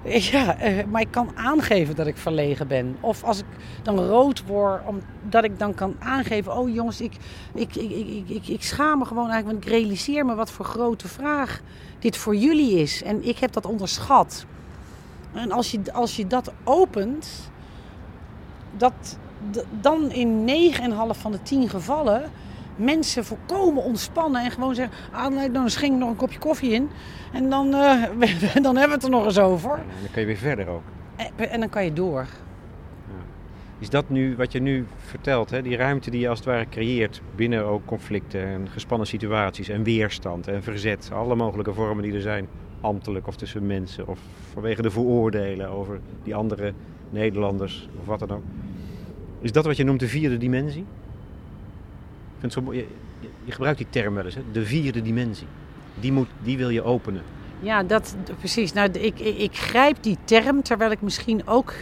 ja, eh, maar ik kan aangeven dat ik verlegen ben. Of als ik dan rood word, omdat ik dan kan aangeven, oh jongens, ik, ik, ik, ik, ik, schaam me gewoon eigenlijk, want ik realiseer me wat voor grote vraag dit voor jullie is. En ik heb dat onderschat. En als je, als je dat opent, dat dan in 9,5 van de 10 gevallen mensen volkomen ontspannen en gewoon zeggen: ah, nee, dan schenk ik nog een kopje koffie in. En dan, eh, dan hebben we het er nog eens over. En dan kun je weer verder ook. En, en dan kan je door. Is dat nu wat je nu vertelt, hè? die ruimte die je als het ware creëert binnen ook conflicten en gespannen situaties en weerstand en verzet, alle mogelijke vormen die er zijn, ambtelijk of tussen mensen of vanwege de vooroordelen over die andere Nederlanders of wat dan ook. Is dat wat je noemt de vierde dimensie? Ik vind het zo mooi. Je, je- gebruikt die term wel eens, hè? de vierde dimensie. Die, moet, die wil je openen. Ja, dat precies. Nou, ik, ik, ik grijp die term terwijl ik misschien ook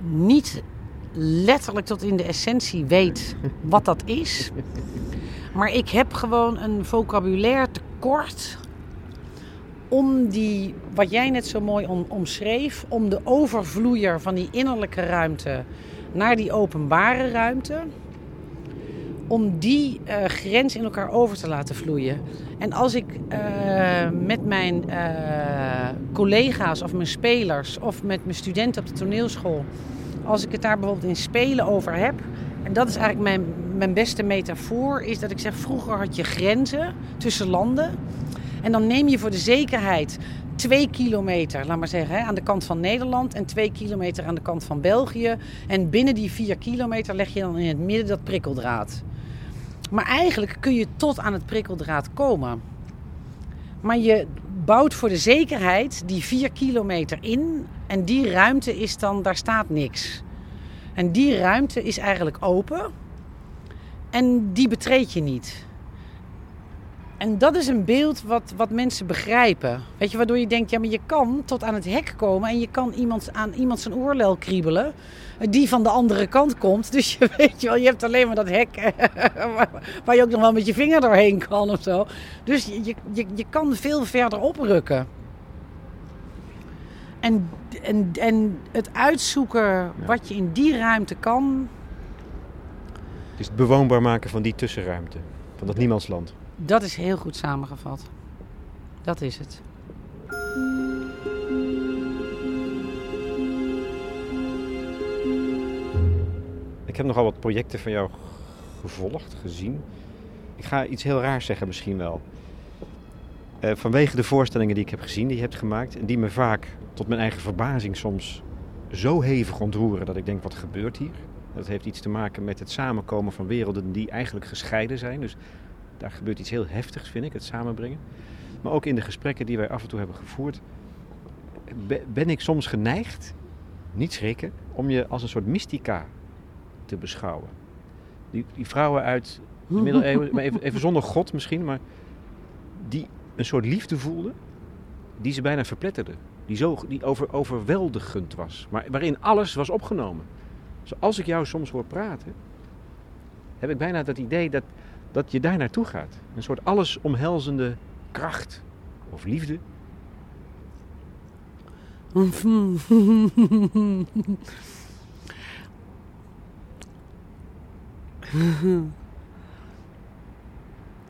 niet letterlijk tot in de essentie weet wat dat is. Maar ik heb gewoon een vocabulaire tekort om die, wat jij net zo mooi om, omschreef, om de overvloeier van die innerlijke ruimte naar die openbare ruimte, om die eh, grens in elkaar over te laten vloeien. En als ik eh, met mijn eh, collega's of mijn spelers of met mijn studenten op de toneelschool, als ik het daar bijvoorbeeld in spelen over heb, en dat is eigenlijk mijn, mijn beste metafoor, is dat ik zeg: vroeger had je grenzen tussen landen. En dan neem je voor de zekerheid twee kilometer, laat maar zeggen, aan de kant van Nederland en twee kilometer aan de kant van België. En binnen die vier kilometer leg je dan in het midden dat prikkeldraad. Maar eigenlijk kun je tot aan het prikkeldraad komen. Maar je bouwt voor de zekerheid die vier kilometer in. En die ruimte is dan, daar staat niks. En die ruimte is eigenlijk open. En die betreed je niet. En dat is een beeld wat, wat mensen begrijpen. Weet je, waardoor je denkt, ja, maar je kan tot aan het hek komen en je kan iemand aan iemand zijn oorlel kriebelen. Die van de andere kant komt. Dus je weet je wel, je hebt alleen maar dat hek eh, waar, je ook nog wel met je vinger doorheen kan of zo. Dus je, je, je, je kan veel verder oprukken. En, en, en het uitzoeken wat je in die ruimte kan, Het is het bewoonbaar maken van die tussenruimte, van dat niemandsland. Dat is heel goed samengevat. Dat is het. Ik heb nogal wat projecten van jou gevolgd, gezien. Ik ga iets heel raars zeggen misschien wel. Eh, vanwege de voorstellingen die ik heb gezien, die je hebt gemaakt... en die me vaak, tot mijn eigen verbazing soms, zo hevig ontroeren... dat ik denk, wat gebeurt hier? Dat heeft iets te maken met het samenkomen van werelden die eigenlijk gescheiden zijn. Dus daar gebeurt iets heel heftigs, vind ik, het samenbrengen. Maar ook in de gesprekken die wij af en toe hebben gevoerd... be- ben ik soms geneigd, niet schrikken, om je als een soort mystica te beschouwen. Die, die vrouwen uit de middeleeuwen, maar even, even zonder God misschien, maar die een soort liefde voelden, die ze bijna verpletterden. Die, zo, die over, overweldigend was, maar waarin alles was opgenomen. Zoals ik jou soms hoor praten, heb ik bijna dat idee dat, dat je daar naartoe gaat. Een soort allesomhelzende kracht of liefde.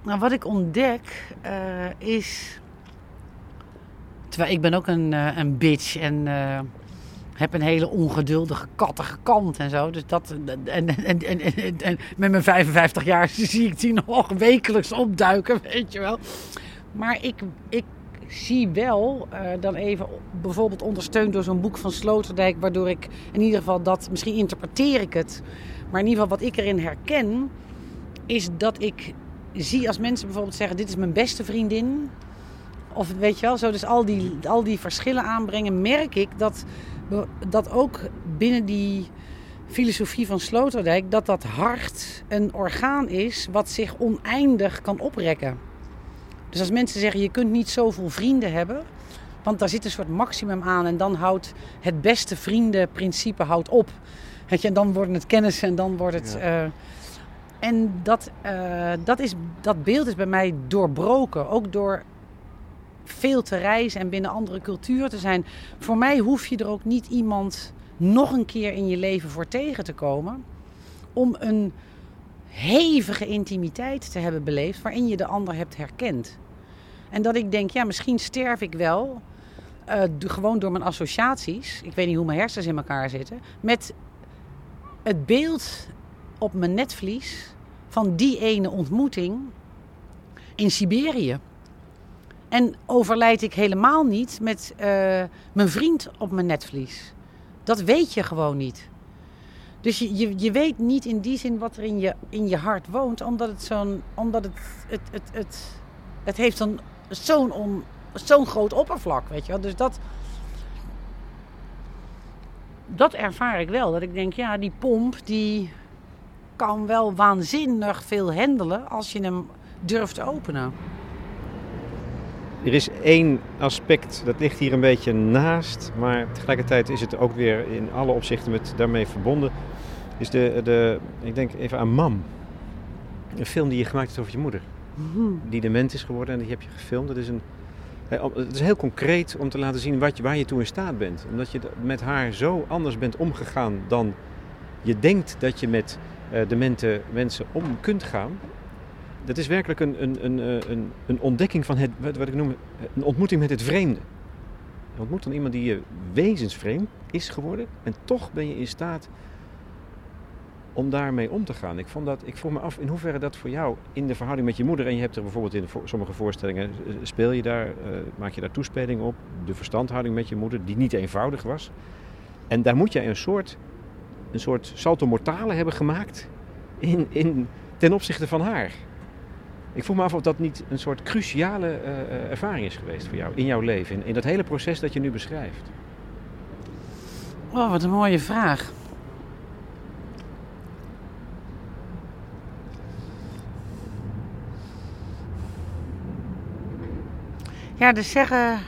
Nou, wat ik ontdek eh, is. Terwijl ik ben ook een, eh, een bitch en eh, heb een hele ongeduldige, kattige kant en zo. Dus dat. En, en, en, en, met mijn 55 jaar zie ik die nog wekelijks opduiken, weet je wel. Maar ik, ik zie wel eh, dan even bijvoorbeeld ondersteund door zo'n boek van Sloterdijk, waardoor ik in ieder geval dat, misschien interpreteer ik het, maar in ieder geval wat ik erin herken, is dat ik zie als mensen bijvoorbeeld zeggen: Dit is mijn beste vriendin. Of weet je wel, zo dus al die, al die verschillen aanbrengen, merk ik dat, dat ook binnen die filosofie van Sloterdijk, dat dat hart een orgaan is wat zich oneindig kan oprekken. Dus als mensen zeggen: Je kunt niet zoveel vrienden hebben, want daar zit een soort maximum aan en dan houdt het beste vriendenprincipe houdt op. Weet je, en dan worden het kennissen en dan wordt het. Ja. eh, en dat, eh, dat, is, dat beeld is bij mij doorbroken. Ook door veel te reizen en binnen andere culturen te zijn. Voor mij hoef je er ook niet iemand nog een keer in je leven voor tegen te komen. Om een hevige intimiteit te hebben beleefd waarin je de ander hebt herkend. En dat ik denk, ja, misschien sterf ik wel. eh, gewoon door mijn associaties. Ik weet niet hoe mijn hersens in elkaar zitten. Met het beeld op mijn netvlies van die ene ontmoeting in Siberië. En overlijd ik helemaal niet met uh, mijn vriend op mijn netvlies. Dat weet je gewoon niet. Dus je, je, weet niet in die zin wat er in je, in je hart woont, omdat het zo'n. omdat het. het, het, het, het heeft zo'n zo'n zo'n groot oppervlak, weet je wel. Dus dat. Dat ervaar ik wel. Dat ik denk, ja, die pomp die kan wel waanzinnig veel handelen als je hem durft te openen. Er is één aspect, dat ligt hier een beetje naast, maar tegelijkertijd is het ook weer in alle opzichten met daarmee verbonden. Is de, de ik denk even aan Mam. Een film die je gemaakt hebt over je moeder. Mm Die dement is geworden en die heb je gefilmd. Het is, een, het is heel concreet om te laten zien wat je, waar je toe in staat bent. Omdat je met haar zo anders bent omgegaan dan je denkt dat je met uh, demente mensen om kunt gaan dat is werkelijk een, een, een, eh, een, een ontdekking van het, wat ik noem, een ontmoeting met het vreemde. Je ontmoet dan iemand die je wezensvreemd is geworden en toch ben je in staat om daarmee om te gaan. Ik, vond dat, ik vroeg me af in hoeverre dat voor jou in de verhouding met je moeder, en je hebt er bijvoorbeeld in sommige voorstellingen, eh, speel je daar, maak je daar toespelingen op, de verstandhouding met je moeder, die niet eenvoudig was. En daar moet jij een soort, een soort salto mortale hebben gemaakt in, in, ten opzichte van haar. Ik vroeg me af of dat niet een soort cruciale uh, ervaring is geweest voor jou in jouw leven, in, in dat hele proces dat je nu beschrijft. Oh, wat een mooie vraag. Ja, er zeggen,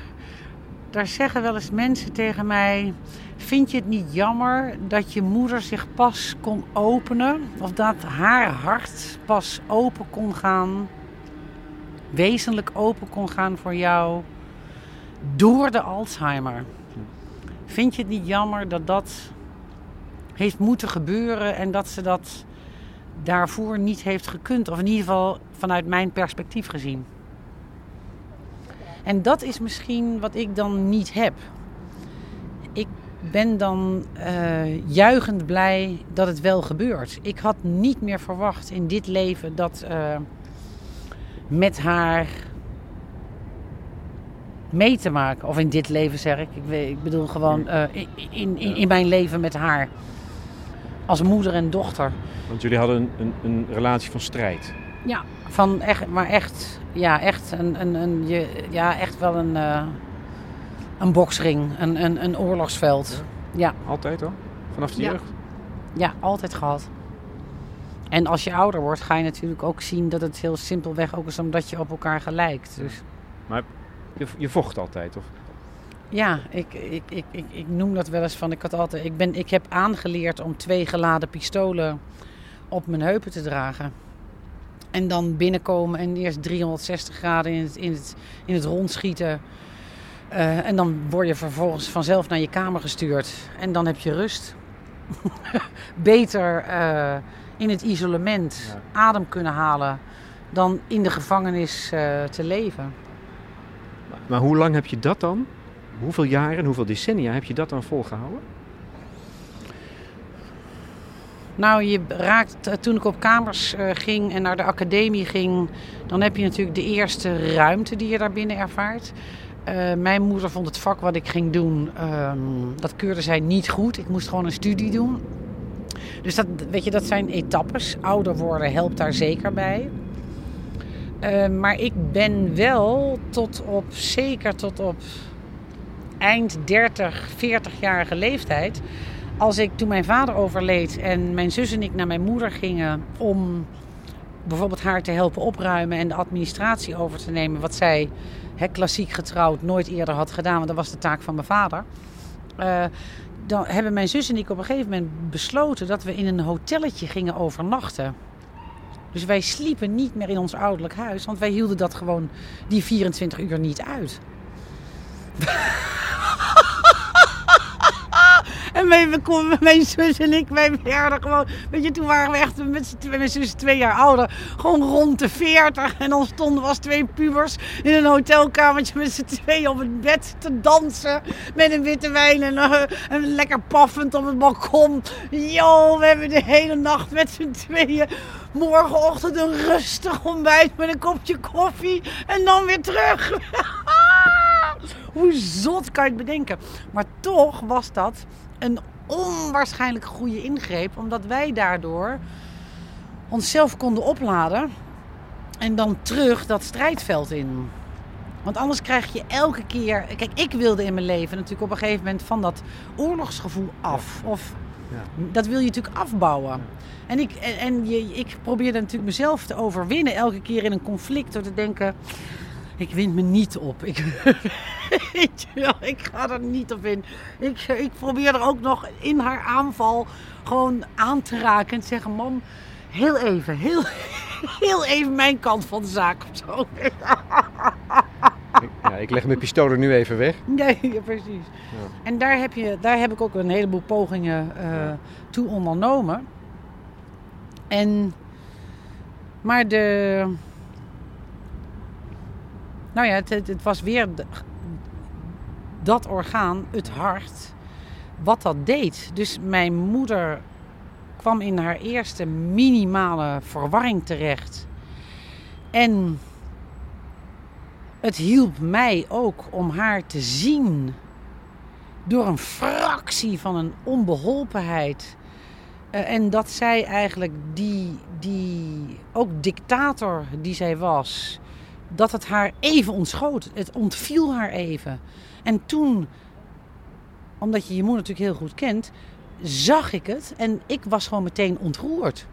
daar zeggen wel eens mensen tegen mij: Vind je het niet jammer dat je moeder zich pas kon openen? Of dat haar hart pas open kon gaan, wezenlijk open kon gaan voor jou door de Alzheimer? Vind je het niet jammer dat dat heeft moeten gebeuren en dat ze dat daarvoor niet heeft gekund? Of in ieder geval vanuit mijn perspectief gezien. En dat is misschien wat ik dan niet heb. Ik ben dan uh, juichend blij dat het wel gebeurt. Ik had niet meer verwacht in dit leven dat uh, met haar mee te maken. Of in dit leven zeg ik. Ik, ik bedoel gewoon uh, in, in, in, mijn leven met haar. Als moeder en dochter. Want jullie hadden een, een, een relatie van strijd. Ja, van echt, maar echt, ja, echt, een, een, een, je, ja, echt wel een, uh, een boksring, een, een, een oorlogsveld. Ja. ja. Altijd hoor? Vanaf de ja. jeugd? Ja, altijd gehad. En als je ouder wordt, ga je natuurlijk ook zien dat het heel simpelweg ook is omdat je op elkaar gelijkt. Dus. Maar je, je vocht altijd, of? Ja, ik, ik, ik, ik, ik noem dat wel eens van. Ik, had altijd, ik, ben, ik heb aangeleerd om twee geladen pistolen op mijn heupen te dragen. En dan binnenkomen en eerst 360 graden in het, in het, in het rond schieten. Uh, en dan word je vervolgens vanzelf naar je kamer gestuurd. En dan heb je rust. Beter uh, in het isolement ja. adem kunnen halen dan in de gevangenis uh, te leven. Maar, maar hoe lang heb je dat dan? Hoeveel jaren, hoeveel decennia heb je dat dan volgehouden? Nou, je raakt, toen ik op kamers uh, ging en naar de academie ging, dan heb je natuurlijk de eerste ruimte die je daar binnen ervaart. Uh, mijn moeder vond het vak wat ik ging doen, um, dat keurde zij niet goed. Ik moest gewoon een studie doen. Dus dat, weet je, dat zijn etappes. Ouder worden helpt daar zeker bij. Maar ik ben wel tot op, zeker tot op eind 30, 40-jarige leeftijd als ik toen mijn vader overleed en mijn zus en ik naar mijn moeder gingen om bijvoorbeeld haar te helpen opruimen en de administratie over te nemen, wat zij hè, klassiek getrouwd nooit eerder had gedaan, want dat was de taak van mijn vader. Uh, dan hebben mijn zus en ik op een gegeven moment besloten dat we in een hotelletje gingen overnachten. Dus wij sliepen niet meer in ons ouderlijk huis, want wij hielden dat gewoon die 24 uur niet uit. En mijn, mijn zus en ik, wij werden gewoon... Weet je, toen waren we echt met mijn zus twee jaar ouder. Gewoon rond de veertig. En dan stonden we als twee pubers in een hotelkamertje met z'n tweeën op het bed te dansen. Met een witte wijn en, eh, en lekker paffend op het balkon. Yo, we hebben de hele nacht met z'n tweeën. Morgenochtend een rustig ontbijt met een kopje koffie. En dan weer terug. Hoe zot kan je het bedenken? Maar toch was dat een onwaarschijnlijk goede ingreep. Omdat wij daardoor onszelf konden opladen. En dan terug dat strijdveld in. Want anders krijg je elke keer. Kijk, ik wilde in mijn leven natuurlijk op een gegeven moment van dat oorlogsgevoel af. Of Ja. dat wil je natuurlijk afbouwen. En, ik, en, en je, ik probeerde natuurlijk mezelf te overwinnen elke keer in een conflict. Door te denken, ik win me niet op. Ik, weet je wel, ik ga er niet op in. Ik, ik probeer er ook nog in haar aanval gewoon aan te raken. En te zeggen, mam, heel even, heel, heel even mijn kant van de zaak of zo. Ik- ja, ik leg mijn pistolen nu even weg. Nee, ja, precies. En daar heb, je, daar heb ik ook een heleboel pogingen eh, Ja. toe ondernomen. En, maar de. Nou ja, het, het, was weer dat orgaan, het hart, wat dat deed. Dus mijn moeder kwam in haar eerste minimale verwarring terecht. En het hielp mij ook om haar te zien door een fractie van een onbeholpenheid. Eh, en dat zij eigenlijk die, die, ook dictator die zij was, dat het haar even ontschoot. Het ontviel haar even. En toen, omdat je je moeder natuurlijk heel goed kent, zag ik het en ik was gewoon meteen ontroerd.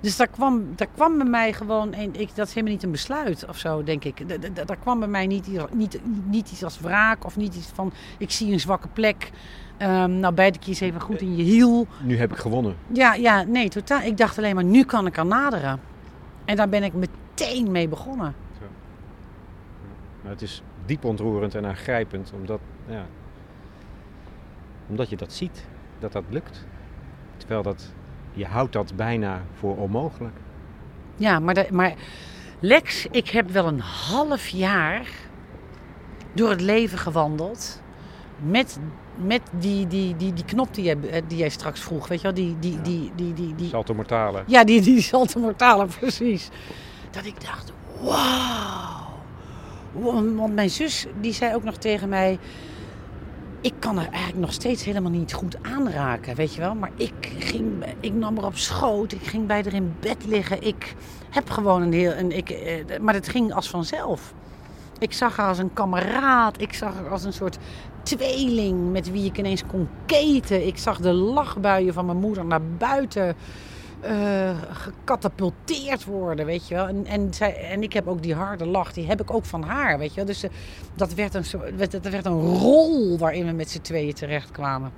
Dus daar kwam, daar kwam bij mij gewoon, een, ik, dat is helemaal niet een besluit of zo, denk ik. Da- da- da- Daar kwam bij mij niet, iets- niet, niet iets als wraak of niet iets van, ik zie een zwakke plek. Ehm, nou, bijt ik je eens even goed in je hiel. Nu heb ik gewonnen. Ja, ja, nee, totaal. Ik dacht alleen maar, nu kan ik er naderen. En daar ben ik meteen mee begonnen. Maar het is diep ontroerend en aangrijpend, omdat, ja, omdat je dat ziet, dat dat lukt. Terwijl dat, je houdt dat bijna voor onmogelijk. Ja, maar, de, maar Lex, ik heb wel een half jaar door het leven gewandeld. Met, met die, die, die, die knop die jij, eh, die jij straks vroeg. Weet je wel? Die, die, Ja. die, die, die, die, Salto mortale. Ja, die, die Salto Mortale, precies. Dat ik dacht, wauw. Want mijn zus, die zei ook nog tegen mij... Ik kan er eigenlijk nog steeds helemaal niet goed aanraken, weet je wel. Maar ik, ging, ik nam haar op schoot, ik ging bij haar in bed liggen. Ik heb gewoon een heel... Ik, eh, maar het ging als vanzelf. Ik zag haar als een kameraad. Ik zag haar als een soort tweeling met wie ik ineens kon keten. Ik zag de lachbuien van mijn moeder naar buiten eh, gecatapulteerd worden, weet je wel. En, en, zij, en ik heb ook die harde lach, die heb ik ook van haar, weet je wel. Dus eh, dat, werd een dat werd een rol waarin we met z'n tweeën terechtkwamen.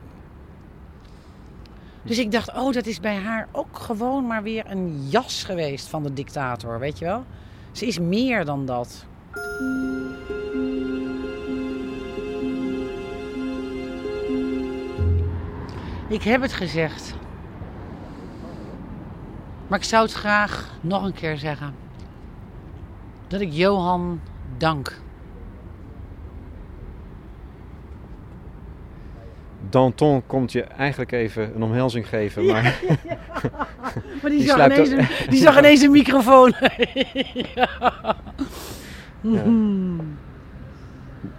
Dus ik dacht, oh, dat is bij haar ook gewoon maar weer een jas geweest van de dictator, weet je wel. Ze is meer dan dat. Ik heb het gezegd. Maar ik zou het graag nog een keer zeggen. Dat ik Johan dank. Danton komt je eigenlijk even een omhelzing geven, maar Maar die, Die zag, sluipt ineens ook- een, die zag ineens een microfoon. ja. Ja.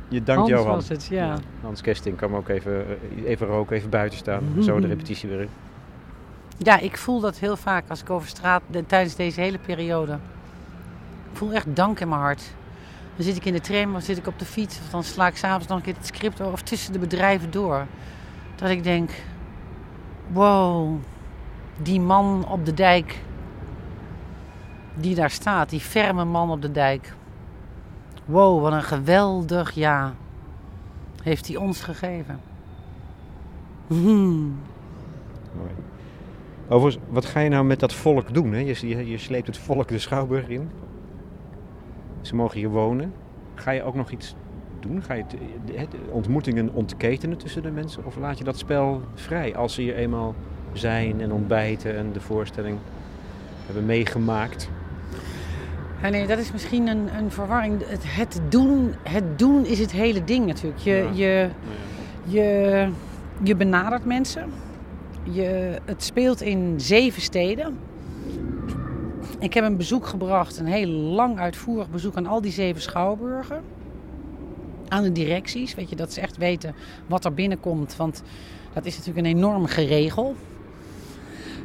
Je dankt Hans Johan. was het, ja. Hans Kesting kan ook even, even roken, even buiten staan. Zo de repetitie weer in. Ja, ik voel dat heel vaak als ik over straat de- tijdens deze hele periode. Ik voel echt dank in mijn hart. Dan zit ik in de tram of zit ik op de fiets of dan sla ik s'avonds nog een keer het script of tussen de bedrijven door. Dat ik denk, wow, die man op de dijk die daar staat, die ferme man op de dijk. Wow, wat een geweldig ja heeft hij ons gegeven. Hmm. Overigens, wat ga je nou met dat volk doen? Hè? Je, je, je sleept het volk de Schouwburg in. Ze mogen hier wonen. Ga je ook nog iets doen? Ga je het, het- ontmoetingen ontketenen tussen de mensen? Of laat je dat spel vrij als ze hier eenmaal zijn en ontbijten en de voorstelling hebben meegemaakt? Ja, nee, dat is misschien een, een verwarring. Het, het, doen, het doen is het hele ding natuurlijk. Je, Ja. je, je, je benadert mensen. Je, het speelt in zeven steden. Ik heb een bezoek gebracht, een heel lang uitvoerig bezoek aan al die zeven schouwburgen. Aan de directies, weet je, dat ze echt weten wat er binnenkomt. Want dat is natuurlijk een enorm geregel.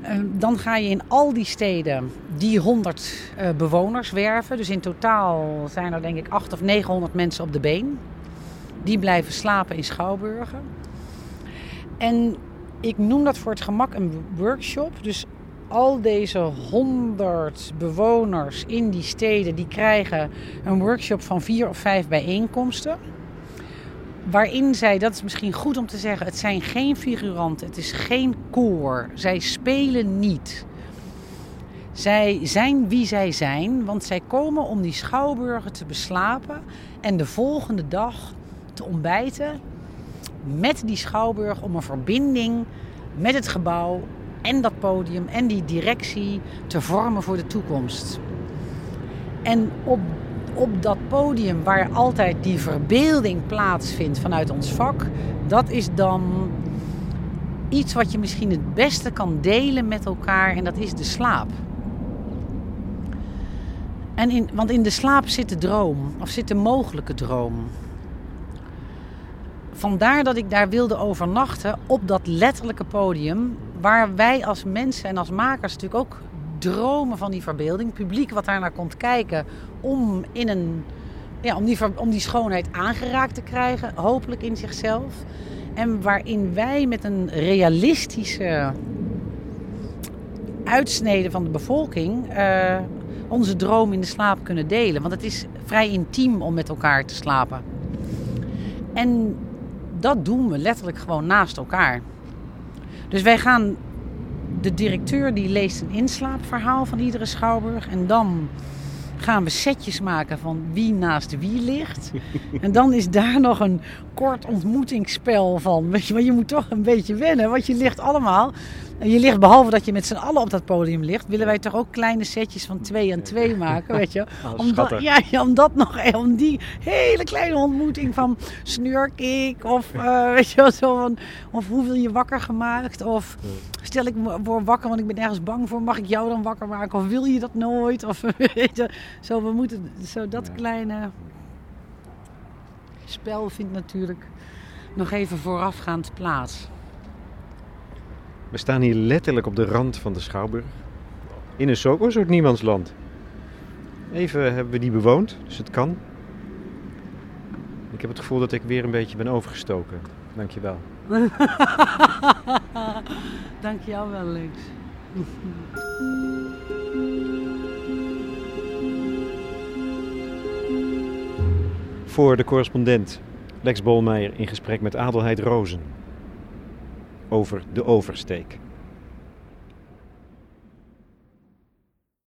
Eh, Dan ga je in al die steden die 100 eh, bewoners werven. Dus in totaal zijn er denk ik 800 of 900 mensen op de been. Die blijven slapen in schouwburgen. En ik noem dat voor het gemak een workshop. Dus al deze 100 bewoners in die steden die krijgen een workshop van vier of vijf bijeenkomsten. Waarin zij, dat is misschien goed om te zeggen, het zijn geen figuranten, het is geen koor. Zij spelen niet. Zij zijn wie zij zijn, want zij komen om die schouwburgen te beslapen en de volgende dag te ontbijten met die schouwburg om een verbinding met het gebouw en dat podium en die directie te vormen voor de toekomst. En op, op dat podium waar altijd die verbeelding plaatsvindt vanuit ons vak, dat is dan iets wat je misschien het beste kan delen met elkaar en dat is de slaap. En in, want in de slaap zit de droom, of zit de mogelijke droom. Vandaar dat ik daar wilde overnachten op dat letterlijke podium, waar wij als mensen en als makers natuurlijk ook dromen van die verbeelding. Publiek wat daar naar komt kijken om, in een, ja, om, die, om die schoonheid aangeraakt te krijgen, hopelijk in zichzelf. En waarin wij met een realistische uitsnede van de bevolking eh, onze droom in de slaap kunnen delen. Want het is vrij intiem om met elkaar te slapen. En dat doen we letterlijk gewoon naast elkaar. Dus wij gaan. De directeur die leest een inslaapverhaal van iedere schouwburg. En dan gaan we setjes maken van wie naast wie ligt. En dan is daar nog een kort ontmoetingsspel van. Weet je, maar je moet toch een beetje wennen, want je ligt allemaal. En je ligt, behalve dat je met z'n allen op dat podium ligt, willen wij toch ook kleine setjes van twee en twee maken, weet je. Oh, Om dat, ja, om dat nog, eh, om die hele kleine ontmoeting van snurk ik of eh, weet je wel, zo van, of hoe wil je wakker gemaakt? Of stel ik me voor wakker want ik ben ergens bang voor, mag ik jou dan wakker maken? Of wil je dat nooit? Of weet je, zo we moeten zo dat kleine spel vindt natuurlijk nog even voorafgaand plaats. We staan hier letterlijk op de rand van de Schouwburg. In een zo- een soort niemandsland. Even hebben we die bewoond, dus het kan. Ik heb het gevoel dat ik weer een beetje ben overgestoken. Dankjewel. Dank jou wel, Lex. Voor de correspondent Lex Bolmeijer in gesprek met Adelheid Rozen. Over de oversteek.